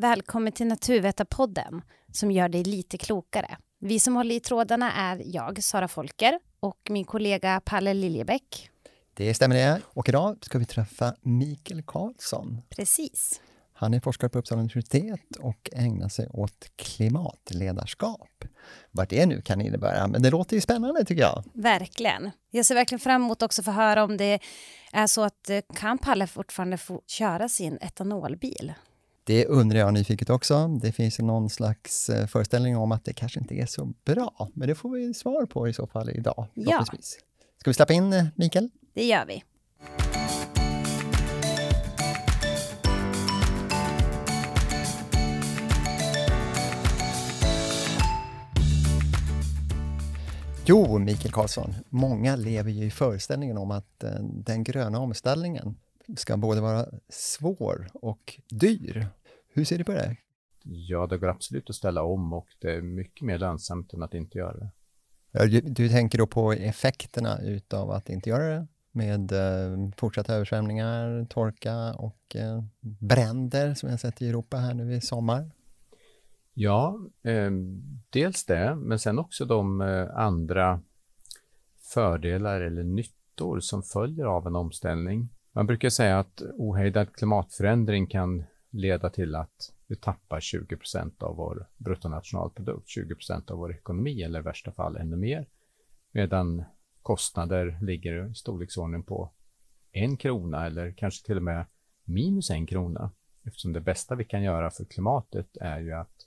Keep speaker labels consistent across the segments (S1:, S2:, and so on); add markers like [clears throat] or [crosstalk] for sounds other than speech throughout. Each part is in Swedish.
S1: Välkommen till Naturvetarpodden som gör dig lite klokare. Vi som håller i trådarna är jag, Sara Folker, och min kollega Palle Liljebäck.
S2: Det stämmer det. Och idag ska vi träffa Mikael Karlsson.
S1: Precis.
S2: Han är forskare på Uppsala universitet och ägnar sig åt klimatledarskap. Vad det nu kan innebära, men det låter ju spännande tycker jag.
S1: Verkligen. Jag ser verkligen fram emot också få höra om det är så att eh, kan Palle fortfarande få köra sin etanolbil?
S2: Det undrar jag nyfiket också. Det finns någon slags eh, föreställning om att det kanske inte är så bra, men det får vi svar på i så fall idag.
S1: Ja.
S2: Ska vi släppa in eh, Mikael?
S1: Det gör vi.
S2: Jo, Mikael Karlsson, många lever ju i föreställningen om att eh, den gröna omställningen ska både vara svår och dyr. Hur ser du på det?
S3: Ja, det går absolut att ställa om och det är mycket mer lönsamt än att inte göra det.
S2: Du, du tänker då på effekterna utav att inte göra det? Med eh, fortsatta översvämningar, torka och eh, bränder som har sett i Europa här nu i sommar?
S3: Ja, eh, dels det, men sen också de eh, andra fördelar eller nyttor som följer av en omställning. Man brukar säga att ohejdad klimatförändring kan leda till att vi tappar 20 procent av vår bruttonationalprodukt, 20 procent av vår ekonomi eller i värsta fall ännu mer. Medan kostnader ligger i storleksordning på en krona eller kanske till och med minus en krona. Eftersom det bästa vi kan göra för klimatet är ju att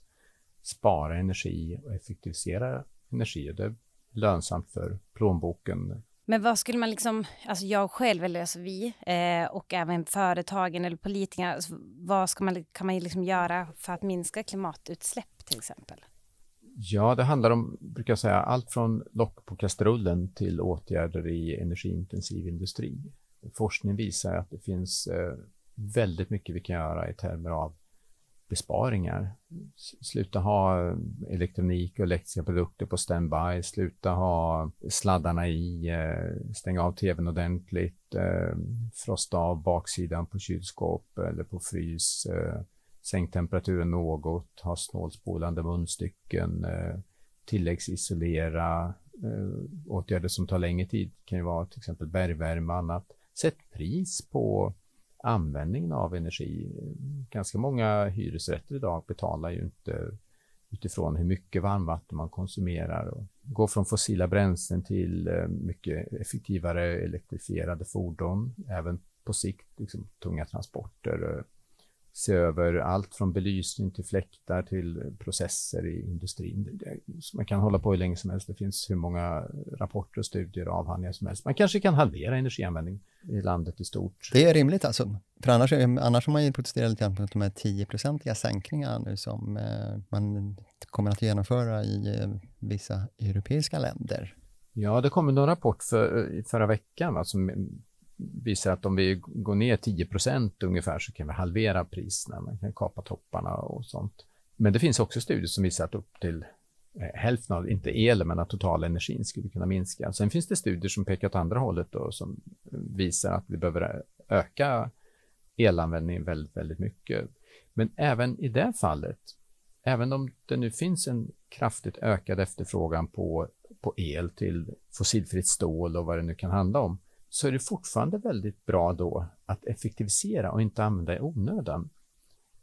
S3: spara energi och effektivisera energi. Och det är lönsamt för plånboken.
S1: Men vad skulle man liksom, alltså jag själv eller alltså vi eh, och även företagen eller politikerna, alltså vad ska man, kan man liksom göra för att minska klimatutsläpp till exempel?
S3: Ja, det handlar om, brukar jag säga, allt från lock på kastrullen till åtgärder i energiintensiv industri. Forskning visar att det finns eh, väldigt mycket vi kan göra i termer av besparingar. Sluta ha eh, elektronik och elektriska produkter på standby, sluta ha sladdarna i, eh, stänga av tvn ordentligt, eh, frosta av baksidan på kylskåp eller på frys, sänk temperaturen något, ha snålspolande munstycken, tilläggsisolera, åtgärder som tar längre tid kan ju vara till exempel bergvärme och annat. Sätt pris på användningen av energi. Ganska många hyresrätter idag betalar ju inte utifrån hur mycket varmvatten man konsumerar och går från fossila bränslen till eh, mycket effektivare elektrifierade fordon, även på sikt liksom, tunga transporter, eh, se över allt från belysning till fläktar till processer i industrin. Man kan hålla på hur länge som helst. Det finns hur många rapporter, studier och avhandlingar som helst. Man kanske kan halvera energianvändning i landet i stort.
S2: Det är rimligt alltså. För annars, annars har man ju protesterat lite grann mot de här 10-procentiga sänkningarna nu som eh, man kommer att genomföra i eh, vissa europeiska länder.
S3: Ja, det kom en rapport för, förra veckan va, som visar att om vi går ner 10 procent ungefär så kan vi halvera priserna, man kan kapa topparna och sånt. Men det finns också studier som visar att upp till eh, hälften av, inte elen, men att totala energin skulle kunna minska. Sen finns det studier som pekar åt andra hållet då, som visar att vi behöver öka elanvändningen väldigt, väldigt mycket. Men även i det fallet, även om det nu finns en kraftigt ökad efterfrågan på, på el till fossilfritt stål och vad det nu kan handla om, så är det fortfarande väldigt bra då att effektivisera och inte använda i onödan.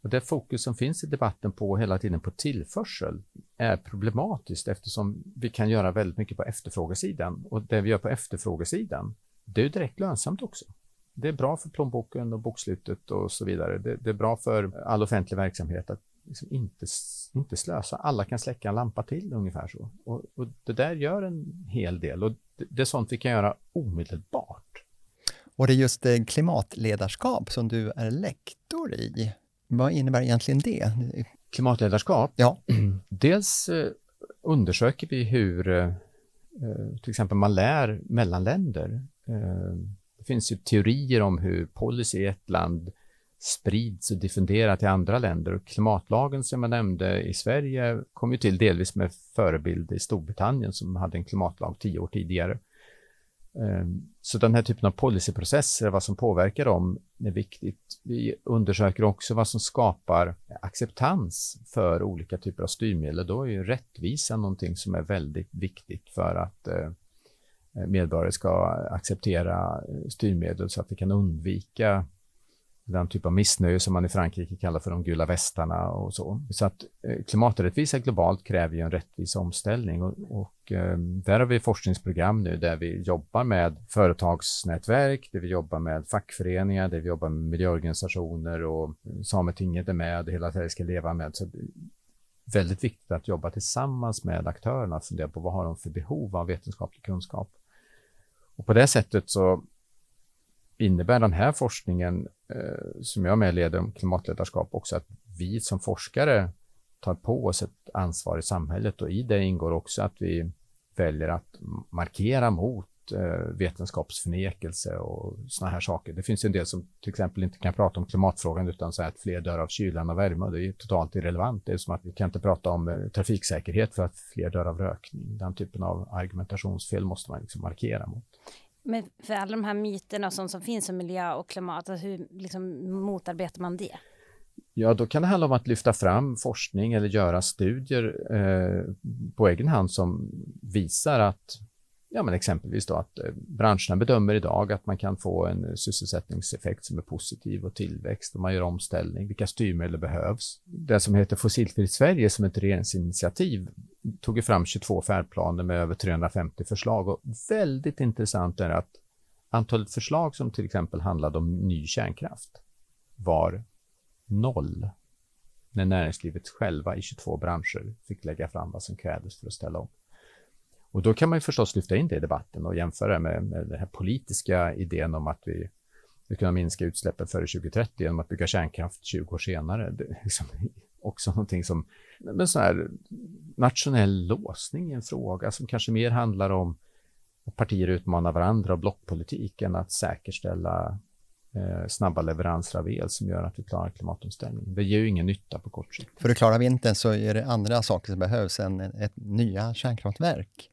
S3: Och det fokus som finns i debatten på hela tiden på tillförsel är problematiskt eftersom vi kan göra väldigt mycket på efterfrågesidan och det vi gör på efterfrågesidan, det är direkt lönsamt också. Det är bra för plånboken och bokslutet och så vidare. Det, det är bra för all offentlig verksamhet att liksom inte, inte slösa. Alla kan släcka en lampa till ungefär så. Och, och det där gör en hel del och det, det är sånt vi kan göra omedelbart.
S2: Och det är just det klimatledarskap som du är lektor i. Vad innebär egentligen det?
S3: Klimatledarskap?
S2: Ja. [clears throat]
S3: Dels eh, undersöker vi hur eh, eh, till exempel man lär mellan länder. Eh, det finns ju teorier om hur policy i ett land sprids och diffunderar till andra länder. Och klimatlagen som jag nämnde i Sverige kom ju till delvis med förebild i Storbritannien som hade en klimatlag tio år tidigare. Ehm, så den här typen av policyprocesser, vad som påverkar dem, är viktigt. Vi undersöker också vad som skapar acceptans för olika typer av styrmedel. Då är ju rättvisa någonting som är väldigt viktigt för att eh, medborgare ska acceptera eh, styrmedel så att vi kan undvika den typ av missnöje som man i Frankrike kallar för de gula västarna och så. Så att eh, klimaträttvisa globalt kräver ju en rättvis omställning och, och eh, där har vi forskningsprogram nu där vi jobbar med företagsnätverk, där vi jobbar med fackföreningar, där vi jobbar med miljöorganisationer och Sametinget är med, hela Sverige ska leva med. Så väldigt viktigt att jobba tillsammans med aktörerna och fundera på vad har de för behov av vetenskaplig kunskap. Och på det sättet så innebär den här forskningen Eh, som jag medleder om klimatledarskap också att vi som forskare tar på oss ett ansvar i samhället och i det ingår också att vi väljer att markera mot eh, vetenskapsförnekelse och såna här saker. Det finns en del som till exempel inte kan prata om klimatfrågan utan säger att fler dör av kylan och värme. Det är totalt irrelevant. Det är som att vi kan inte prata om eh, trafiksäkerhet för att fler dör av rökning. Den typen av argumentationsfel måste man liksom markera mot.
S1: Men för alla de här myterna och sånt som finns om miljö och klimat, alltså hur liksom motarbetar man det?
S3: Ja, då kan det handla om att lyfta fram forskning eller göra studier eh, på egen hand som visar att Ja, men exempelvis då att eh, branscherna bedömer idag att man kan få en sysselsättningseffekt som är positiv och tillväxt och man gör omställning. Vilka styrmedel behövs? Det som heter Fossilfritt Sverige som ett regeringsinitiativ tog fram 22 färdplaner med över 350 förslag och väldigt intressant är att antalet förslag som till exempel handlade om ny kärnkraft var noll när näringslivet själva i 22 branscher fick lägga fram vad som krävdes för att ställa om. Och då kan man ju förstås lyfta in det i debatten och jämföra med, med den här politiska idén om att vi ska kunna minska utsläppen före 2030 genom att bygga kärnkraft 20 år senare. Det är liksom [laughs] också någonting som, men sån här nationell låsning i en fråga som kanske mer handlar om att partier utmanar varandra och blockpolitik än att säkerställa eh, snabba leveranser av el som gör att vi klarar klimatomställningen. Det ger ju ingen nytta på kort sikt.
S2: För att klara vintern så är det andra saker som behövs än ett nya kärnkraftverk.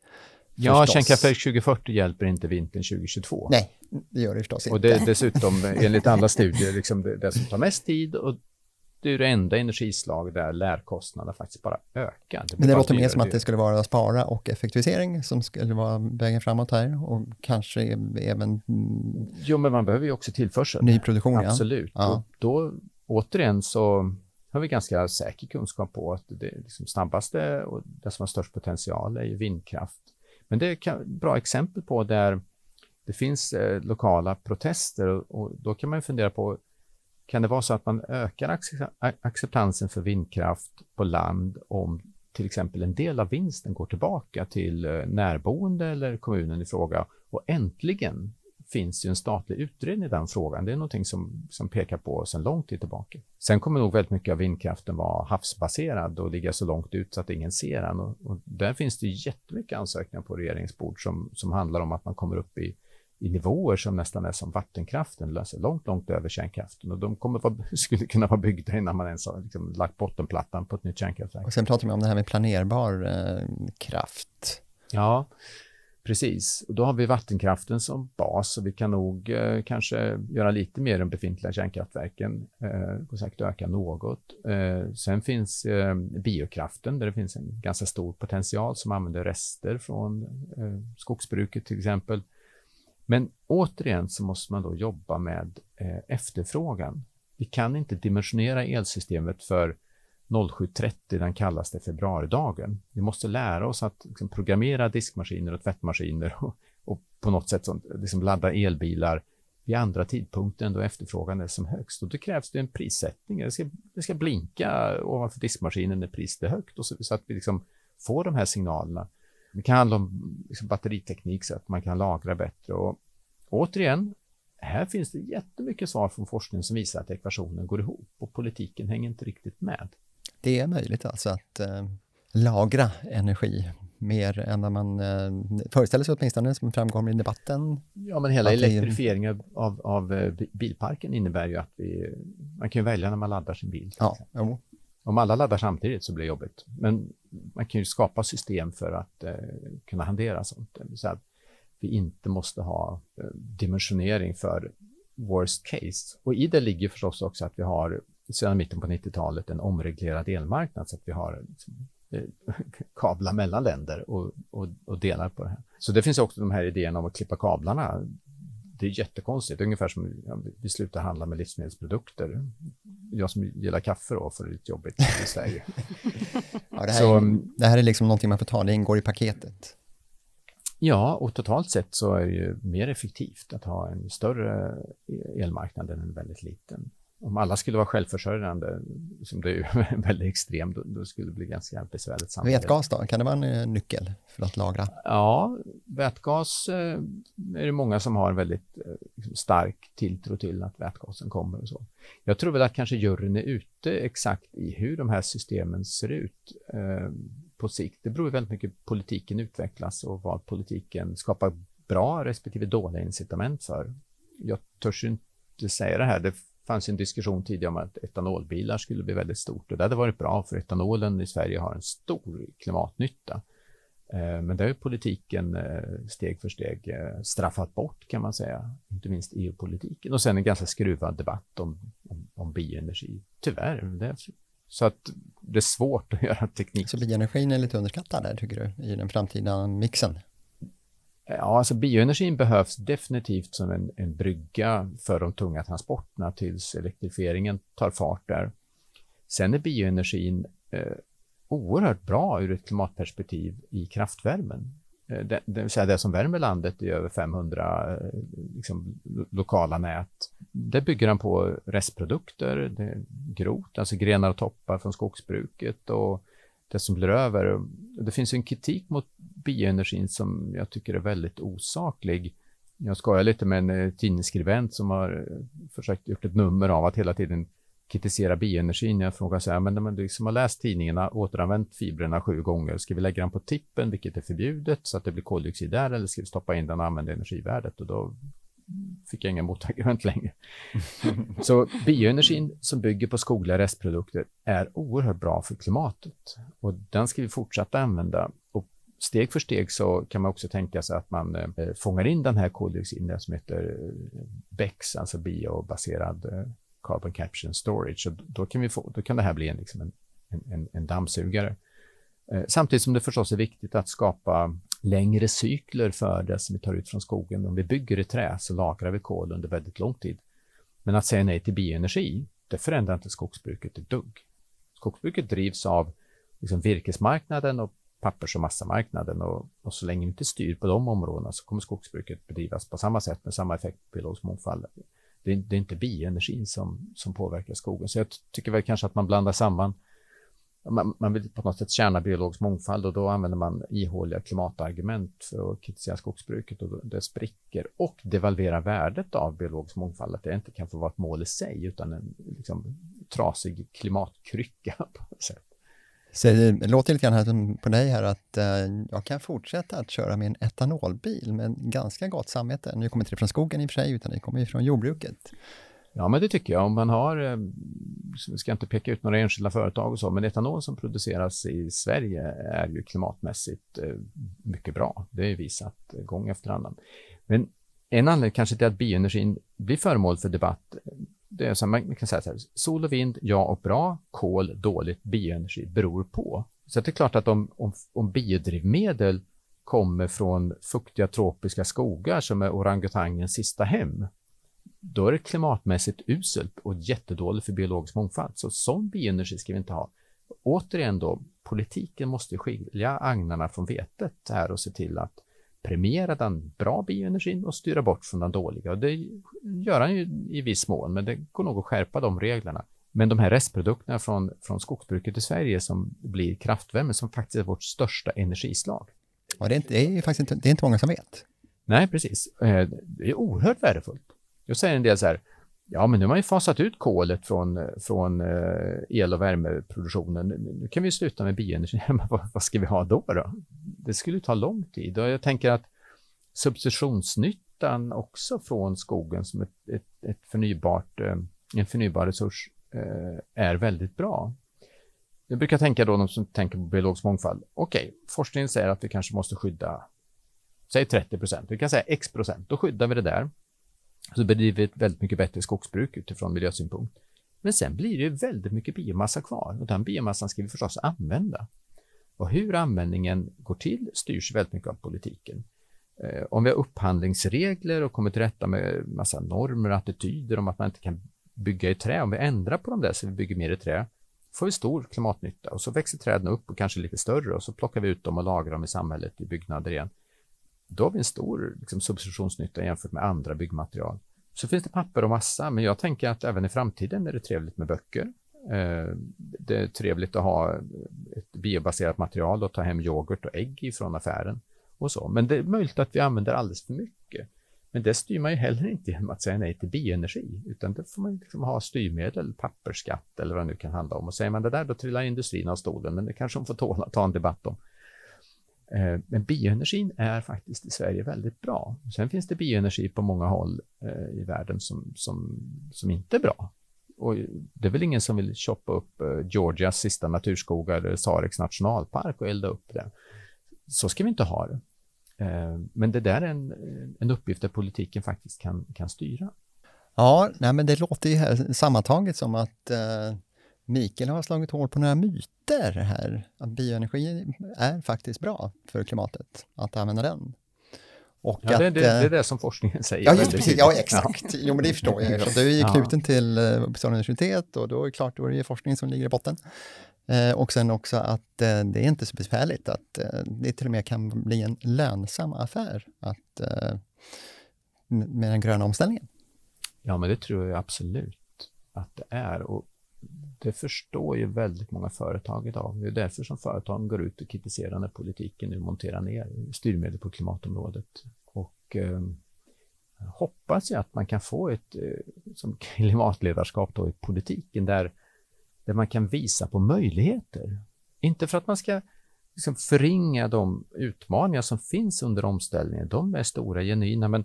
S3: Ja, kärnkraftverk 2040 hjälper inte vintern 2022.
S2: Nej, det gör det förstås inte.
S3: Och det är dessutom [laughs] enligt alla studier liksom det, det som tar mest tid och det är det enda energislag där lärkostnaderna faktiskt bara ökar.
S2: Det Men det låter mer som att det skulle vara spara och effektivisering som skulle vara vägen framåt här och kanske även...
S3: Jo, men man behöver ju också tillförsel.
S2: Nyproduktion,
S3: Absolut. Ja. Och då återigen så har vi ganska säker kunskap på att det liksom snabbaste och det som har störst potential är ju vindkraft. Men det är ett bra exempel på där det finns eh, lokala protester och, och, då kan man fundera på kan det vara så att man ökar acceptansen för vindkraft på land om till exempel en del av vinsten går tillbaka till eh, närboende eller kommunen i fråga? Och äntligen finns ju en statlig utredning i den frågan. Det är någonting som, som pekar på sedan lång tid tillbaka. Sen kommer nog väldigt mycket av vindkraften vara havsbaserad och ligga så långt ut så att ingen ser den. Och, och där finns det jättemycket ansökningar på regeringsbord som, som handlar om att man kommer upp i i nivåer som nästan är som vattenkraften, löser långt, långt över kärnkraften. Och de kommer vara, [laughs] skulle kunna vara byggda innan man ens har liksom lagt bottenplattan på ett nytt kärnkraftverk.
S2: Och sen pratar vi om det här med planerbar eh, kraft.
S3: Ja, precis. Och då har vi vattenkraften som bas och vi kan nog eh, kanske göra lite mer än befintliga kärnkraftverken. Eh, och säkert öka något. Eh, sen finns eh, biokraften där det finns en ganska stor potential som använder rester från eh, skogsbruket till exempel. Men återigen så måste man då jobba med eh, efterfrågan. Vi kan inte dimensionera elsystemet för 07.30 den kallaste februaridagen. Vi måste lära oss att liksom, programmera diskmaskiner och tvättmaskiner och, och på något sätt sånt, liksom, ladda elbilar vid andra tidpunkter än då efterfrågan är som högst. Och då krävs det en prissättning. Det ska, det ska blinka ovanför diskmaskinen när priset är högt och så, så att vi liksom får de här signalerna. Det kan handla om liksom batteriteknik så att man kan lagra bättre. Och återigen, här finns det jättemycket svar från forskningen som visar att ekvationen går ihop och politiken hänger inte riktigt med.
S2: Det är möjligt alltså att eh, lagra energi mer än vad man eh, föreställer sig åtminstone, som framgår i debatten.
S3: Ja, men hela elektrifieringen av, av eh, bilparken innebär ju att vi, man kan välja när man laddar sin bil.
S2: Ja, jo.
S3: Om alla laddar samtidigt så blir det jobbigt. Men man kan ju skapa system för att eh, kunna hantera sånt. Så här, vi inte måste ha eh, dimensionering för worst case. Och i det ligger förstås också att vi har sedan mitten på 90-talet en omreglerad elmarknad så att vi har liksom, eh, [laughs] kablar mellan länder och, och, och, delar på det här. Så det finns också de här idéerna om att klippa kablarna. Det är jättekonstigt, ungefär som vi slutar handla med livsmedelsprodukter. Jag som gillar kaffe då får det lite jobbigt i Sverige. [laughs]
S2: ja, det, här Så, är, det här är liksom någonting man får ta, det ingår i paketet.
S3: Ja, och totalt sett så är det ju mer effektivt att ha en större elmarknad än en väldigt liten. Om alla skulle vara självförsörjande, som det är [laughs] väldigt extremt, då, skulle det bli ganska besvärligt
S2: samhälle. Vätgas då, kan det vara en eh, nyckel för att lagra?
S3: Ja, vätgas eh, är det många som har väldigt eh, liksom stark tilltro till att vätgasen kommer och så. Jag tror väl att kanske juryn är ute exakt i hur de här systemen ser ut på sikt. Det beror väldigt mycket på politiken utvecklas och vad politiken skapar bra respektive dåliga incitament för. Jag törs inte säga det här. Det fanns en diskussion tidigare om att etanolbilar skulle bli väldigt stort och det hade varit bra för etanolen i Sverige har en stor klimatnytta. Eh, men det har politiken eh, steg för steg eh, straffat bort kan man säga, inte minst EU-politiken. Och sen en ganska skruvad debatt om, om, om bioenergi, tyvärr. Det så att det är svårt att göra teknik.
S2: Så bioenergin är lite underskattad där, tycker du, i den framtida mixen?
S3: Eh, ja, alltså bioenergin behövs definitivt som en, en brygga för de tunga transporterna tills elektrifieringen tar fart där. Sen är bioenergin eh, oerhört bra ur ett klimatperspektiv i kraftvärmen. Eh, det, det vill säga det som värmer landet i över 500 eh, liksom, lokala nät. Det bygger han på restprodukter, det grot, alltså grenar och toppar från skogsbruket och det som blir över. Det finns en kritik mot bioenergin som jag tycker är väldigt osaklig. Jag skojar lite med en eh, tidningsskribent som har eh, försökt gjort ett nummer av att hela tiden kritisera bioenergin. Jag frågar så här, men när du som har läst tidningarna, återanvänt fibrerna sju gånger, ska vi lägga den på tippen, vilket är förbjudet, så att det blir koldioxid där, eller ska vi stoppa in den och använda energivärdet? Och då fick jag inga motargument [laughs] längre. så bioenergin som bygger på skogliga restprodukter är oerhört bra för klimatet och den ska vi fortsätta använda. Och steg för steg så kan man också tänka sig att man eh, fångar in den här koldioxiden som heter eh, BEX, alltså biobaserad eh, carbon capture and storage. Och då, kan vi få, då kan det här bli en, liksom en, en, en dammsugare. Eh, samtidigt som det förstås är viktigt att skapa längre cykler för det som vi tar ut från skogen. Om vi bygger i trä så lagrar vi kol under väldigt lång tid. Men att säga nej till bioenergi, det förändrar inte skogsbruket ett dugg. Skogsbruket drivs av liksom virkesmarknaden och pappers och massamarknaden och, och så länge vi inte styr på de områdena så kommer skogsbruket bedrivas på samma sätt med samma effekt på biologisk mångfald det är, det är inte bioenergin som, som påverkar skogen. Så jag tycker väl kanske att man blandar samman man, man, vill på något sätt tjäna biologisk mångfald och då använder man ihåliga klimatargument för att kritisera skogsbruket och det spricker och devalverar värdet av biologisk mångfald, att det inte kan få vara ett mål i sig utan en liksom, trasig klimatkrycka [laughs] på något sätt.
S2: Så det låter lite grann på dig här att eh, jag kan fortsätta att köra med en etanolbil med ganska gott samvete. Nu kommer inte det från skogen i och för sig, utan det kommer från jordbruket.
S3: Ja, men det tycker jag. Om man har, eh, vi ska inte peka ut några enskilda företag och så, men etanol som produceras i Sverige är ju klimatmässigt eh, mycket bra. Det är visat gång efter annan. Men en anledning kanske till att bioenergin blir föremål för debatt det är så man kan säga så här, sol och vind, ja och bra, kol, dåligt, bioenergi beror på. Så det är klart att om, om, om biodrivmedel kommer från fuktiga tropiska skogar som är orangutangens sista hem, då är det klimatmässigt uselt och jättedåligt för biologisk mångfald. Så sån bioenergi ska vi inte ha. Återigen då, politiken måste skilja agnarna från vetet här och se till att premiera den bra bioenergin och styra bort från den dåliga. Och det gör han ju i viss mån, men det går nog att skärpa de reglerna. Men de här restprodukterna från, från skogsbruket i Sverige som blir kraftvärme, som faktiskt är vårt största energislag.
S2: Ja, det, är inte, det är faktiskt inte, det är inte många som vet.
S3: Nej, precis. Eh, det är oerhört värdefullt. Jag säger en del så här, ja, men nu har man ju fasat ut kolet från, från eh, el och värmeproduktionen. Nu kan vi sluta med bioenergi. Men [laughs] vad, vad ska vi ha då, då? Det skulle ta lång tid och jag tänker att substitutionsnyttan också från skogen som ett, ett, ett förnybart, eh, en förnybar resurs eh, är väldigt bra. Jag brukar tänka då, de som tänker på biologisk mångfald, okej, okay, forskningen säger att vi kanske måste skydda säg 30 procent, vi kan säga x procent, då skyddar vi det där. Så bedriver vi ett väldigt mycket bättre skogsbruk utifrån miljösynpunkt. Men sen blir det väldigt mycket biomassa kvar och den biomassan ska vi förstås använda. Och hur användningen går till styrs väldigt mycket av politiken. Eh, om vi har upphandlingsregler och kommer till rätta med massa normer och attityder om att man inte kan bygga i trä, om vi ändrar på de där så vi bygger mer i trä, får vi stor klimatnytta och så växer träden upp och kanske lite större och så plockar vi ut dem och lagrar dem i samhället i byggnader igen. Då har vi en stor liksom, substitutionsnytta jämfört med andra byggmaterial. Så finns det papper och massa, men jag tänker att även i framtiden är det trevligt med böcker. Eh, det är trevligt att ha ett biobaserat material och ta hem yoghurt och ägg ifrån affären och så. Men det är möjligt att vi använder alldeles för mycket. Men det styr man ju heller inte genom att säga nej till bioenergi, utan det får man liksom ha styrmedel, pappersskatt eller vad det nu kan handla om. Och säger man det där, då trillar industrin av stolen, men det kanske de får tåla, ta en debatt om. Eh, men bioenergin är faktiskt i Sverige väldigt bra. Sen finns det bioenergi på många håll eh, i världen som, som, som inte är bra. Och det är väl ingen som vill choppa upp eh, Georgias sista naturskogar, Sareks nationalpark och elda upp det. Så ska vi inte ha det. Men det där är en, en uppgift där politiken faktiskt kan, kan styra.
S2: Ja, nej, men det låter ju här sammantaget som att eh, Mikael har slagit hål på några myter här. Att bioenergi är faktiskt bra för klimatet, att använda den.
S3: Och ja, att, det, det, det, är eh, det som forskningen säger.
S2: Ja, just precis. Ja, exakt. Jo, men det förstår jag. Du är ju knuten ja. till eh, Uppsala universitet och då är det klart, då är det forskning som ligger i botten. Eh, och sen också att eh, det är inte så besvärligt, att eh, det till och med kan bli en lönsam affär att, eh, med den gröna omställningen.
S3: Ja, men det tror jag absolut att det är. Och det förstår ju väldigt många företag idag. Det är därför som företagen går ut och kritiserar när politiken nu monterar ner styrmedel på klimatområdet. Och eh, hoppas jag att man kan få ett eh, som [laughs] klimatledarskap då i politiken där, där man kan visa på möjligheter. Inte för att man ska liksom förringa de utmaningar som finns under omställningen. De är stora, genuina, men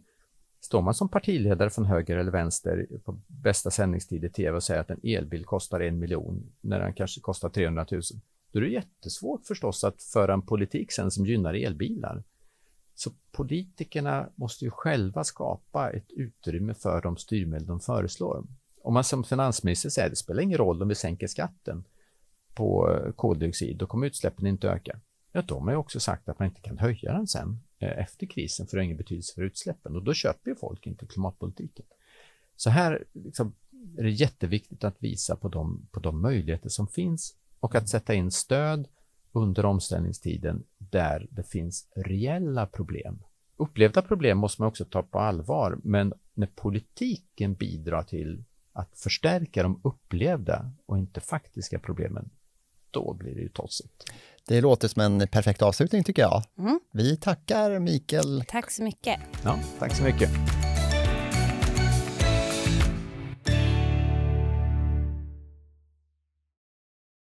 S3: Står man som partiledare från höger eller vänster på bästa sändningstid i tv och säger att en elbil kostar en miljon när den kanske kostar 300 000, då är det jättesvårt förstås att föra en politik sen som gynnar elbilar. Så politikerna måste ju själva skapa ett utrymme för de styrmedel de föreslår. Om man som finansminister säger att det spelar ingen roll om vi sänker skatten på koldioxid, då kommer utsläppen inte öka. Ja, de har ju också sagt att man inte kan höja den sen Eh, efter krisen för det har ingen betydelse för utsläppen och då köper ju folk inte klimatpolitiken. Så här liksom, är det jätteviktigt att visa på de, på de möjligheter som finns och att sätta in stöd under omställningstiden där det finns reella problem. Upplevda problem måste man också ta på allvar, men när politiken bidrar till att förstärka de upplevda och inte faktiska problemen, då blir det ju tossigt.
S2: Det låter som en perfekt avslutning tycker jag. Mm. Vi tackar Mikael.
S1: Tack så mycket.
S3: Ja, tack så mycket.